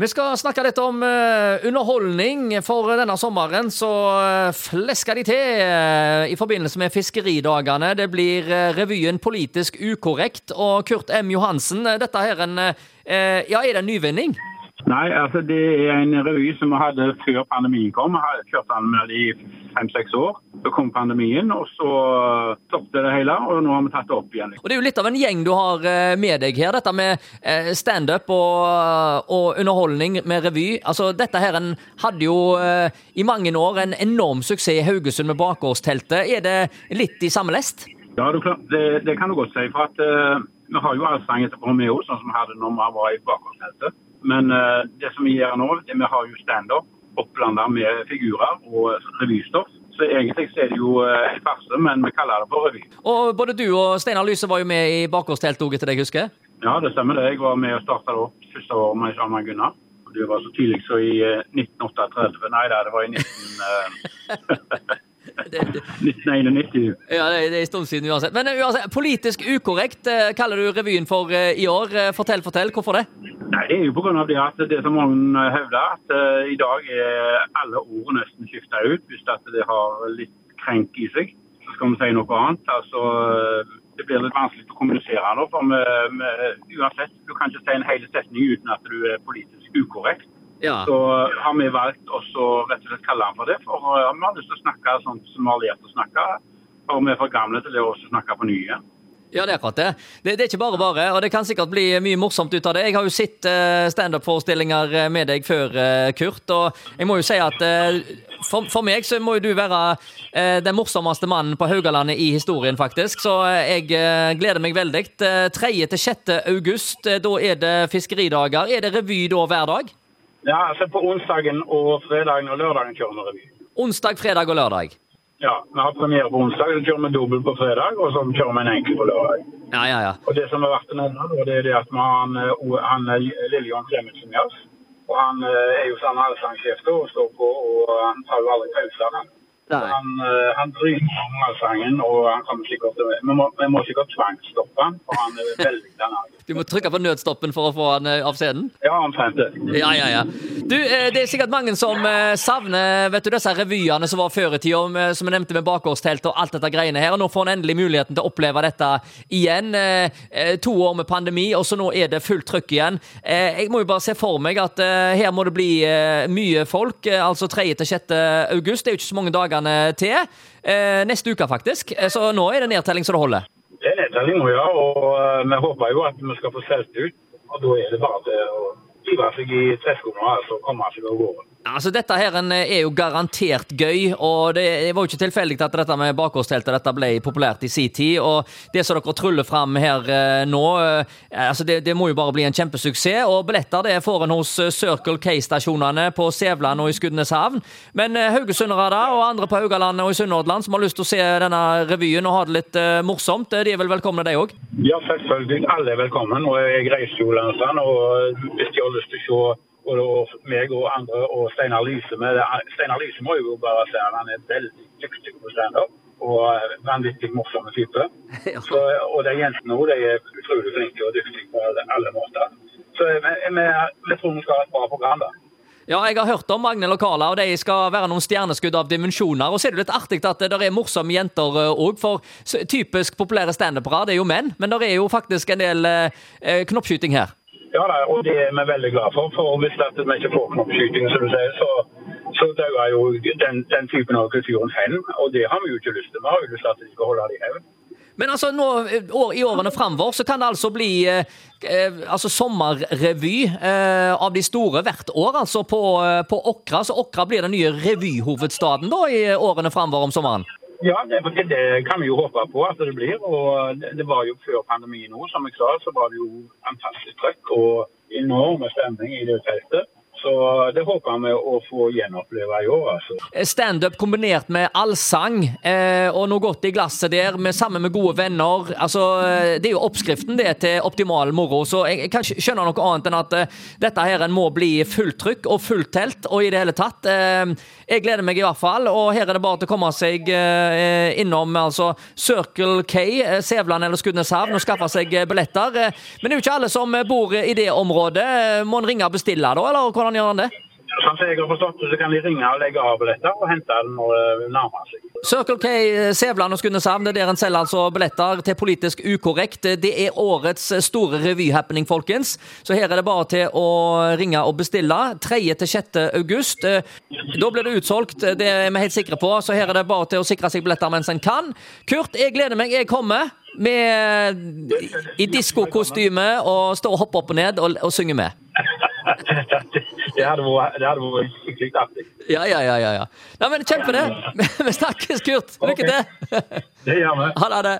Vi skal snakke litt om uh, underholdning. For denne sommeren så uh, flesker de til i forbindelse med fiskeridagene. Det blir revyen Politisk ukorrekt og Kurt M. Johansen. Dette her en, ja, er det en nyvinning? Nei, altså det er en revy som vi hadde før pandemien kom. Vi kjørte kjørt den med i fem-seks år. Så kom pandemien, og så stoppet det hele, og nå har vi tatt det opp igjen. Og Det er jo litt av en gjeng du har eh, med deg her, dette med eh, standup og, og underholdning med revy. Altså, Dette her en hadde jo eh, i mange år en enorm suksess i Haugesund med bakgårdsteltet. Er det litt i samme lest? Ja, det, det kan du godt si. for at uh, Vi har jo allsang etter Romeo, sånn som vi hadde når vi var i bakgårdsteltet. Men uh, det som vi gjør nå, det vi har jo standup oppblanda med figurer og revystoff. Så egentlig så er det jo en farse, men vi kaller det for revy. Og Både du og Steinar Lyse var jo med i etter det jeg husker? Ja, det stemmer det. Jeg var med og starta det opp første året med Sjarman Gunnar. Det var så tidlig så i 1938. Nei da, det var i 19... 1991. Ja, det, er en stund siden uansett. Men uansett, politisk ukorrekt kaller du revyen for i år. Fortell, fortell. Hvorfor det? Nei, Det er jo pga. det at det som mange hevder, at uh, i dag er alle ord nesten skifta ut hvis at det har litt krenk i seg. Så skal vi si noe annet. Altså, Det blir litt vanskelig å kommunisere nå. for med, med, uansett, Du kan ikke si en hel setning uten at du er politisk ukorrekt. Ja. Så har vi valgt å rett og slett kalle han for det. For vi har lyst til å snakke sånn som vi har lært å snakke. For vi er for gamle til det å snakke på nye. Ja, det er akkurat det. det. det. er ikke bare bare, og det kan sikkert bli mye morsomt ut av det. Jeg har jo sett uh, standup-forestillinger eh, med deg før, uh, Kurt, og jeg må jo si at for, for, meg så må jo du være den morsomste mannen på Haugalandet i historien, faktisk. Så jeg gleder meg veldig. 3. til 6. august, da er det fiskeridager. Er det revy da hver dag? Ja, altså på onsdagen og fredagen og lørdagen kjører vi revy. Onsdag, fredag og lørdag? Ja, vi har premiere på onsdag, så kjører vi dobbel på fredag, og så kjører vi en enkel på lørdag. Ja, ja, ja. Og Det som er verdt å nevne, det er det at vi har eh, han, han Lille Johan Clemensen med oss. Og Han eh, er jo sånn allsangsjef og står på, og han tar jo aldri pauser. Han, uh, han bryter allsangen, og han kommer sikkert til vi må, vi må sikkert tvangsstoppe han, for han er veldig denne. Du må trykke på nødstoppen for å få han av scenen? Ja, omtrent det. Ja, ja, ja. Du, det er sikkert mange som savner vet du, disse revyene som var før i tida, som jeg nevnte med bakgårdstelt og alt dette greiene her. og Nå får han endelig muligheten til å oppleve dette igjen. To år med pandemi, og så nå er det fullt trykk igjen. Jeg må jo bare se for meg at her må det bli mye folk, altså 3. til 6. august. Det er jo ikke så mange dager dagene til. Eh, neste uke, faktisk. Eh, så nå er det nedtelling så det holder. Det er nedtelling nå, ja. Og uh, vi håper jo at vi skal få solgt ut. Og da er det bare til å hive seg i treskoene og altså komme seg av gårde. Altså, Dette her er jo garantert gøy, og det var jo ikke tilfeldig at dette med bakgårdsteltet ble populært i sin tid. og Det som dere truller fram her eh, nå, eh, altså det, det, må jo bare bli en kjempesuksess. og Billetter det får en hos eh, Circle K-stasjonene på Sævland og i Skudeneshavn. Men haugesundere og andre på Haugalandet og i Sunnhordland som har lyst til å se denne revyen og ha det litt morsomt, de er vel velkomne, de òg? Ja, selvfølgelig. Alle er velkommen. og Jeg reiser jo landet, og hvis de har lyst til å se og meg og andre og Steinar Lyse med det. Steinar Lyse må jo bare si at han er veldig dyktig på standup. Og vanvittig morsom type. Så, og de jentene òg er utrolig flinke og dyktige på alle måter. Så vi, vi tror vi skal ha et bra program. da. Ja, jeg har hørt om Magnhild og Carla, og de skal være noen stjerneskudd av dimensjoner. Og så er det litt artig at det er morsomme jenter òg, eh, for typisk populære standupere, er jo menn. Men det er jo faktisk en del eh, knoppskyting her. Ja, og det er vi veldig glad for. For hvis vi ikke får knoppskyting, som du sier, så, så dauer jo den, den, typen av kulturen hen. Og det har vi jo ikke lyst til. Vi har jo lyst til at de skal holde det i hevn. Men altså nå, i årene framover så kan det altså bli eh, eh, altså sommerrevy eh, av de store hvert år, altså på, eh, på Åkra. Så Åkra blir den nye revyhovedstaden da i årene framover om sommeren? Ja, det, det, kan vi jo håpe på at det blir. og Det, det var jo før pandemien nå, som jeg sa, så var det jo fantastisk trøkk og enorme stemning i det feltet. Så det håper vi å få gjenoppleve i år, altså. Standup kombinert med allsang eh, og noe godt i glasset der, med, sammen med gode venner. Altså, eh, det er jo oppskriften det til optimal moro. Så jeg, kan ikke skjønne noe annet enn at eh, dette her må bli fulltrykk og fulltelt og i det hele tatt. Eh, jeg gleder meg i hvert fall, og her er det bare til å komme seg uh, innom altså Circle K, Sævland eller Skudeneshavn og skaffe seg billetter. men det er jo ikke alle som bor i det området. Må en ringe og bestille da, eller hvordan hvordan gjør han det? Sånn som jeg har forstått så kan de ringe og legge av billetter og hente den når det nærmer seg. Circle K, Sævland og Skudeneshavn, det er der en selger altså billetter til Politisk ukorrekt. Det er årets store revyhappening, folkens. Så her er det bare til å ringe og bestille. 3. til 6. august. Da blir det utsolgt, det er vi helt sikre på. Så her er det bare til å sikre seg billetter mens en kan. Kurt, jeg gleder meg. Jeg kommer. Med, I diskokostyme og står og hopper opp og ned og, og synger med. det hadde vært skikkelig artig. Ja, ja, ja. ja. Nei, men Kjempe det. Vi snakkes, Kurt. Lykke til. Det gjør vi. Ha det.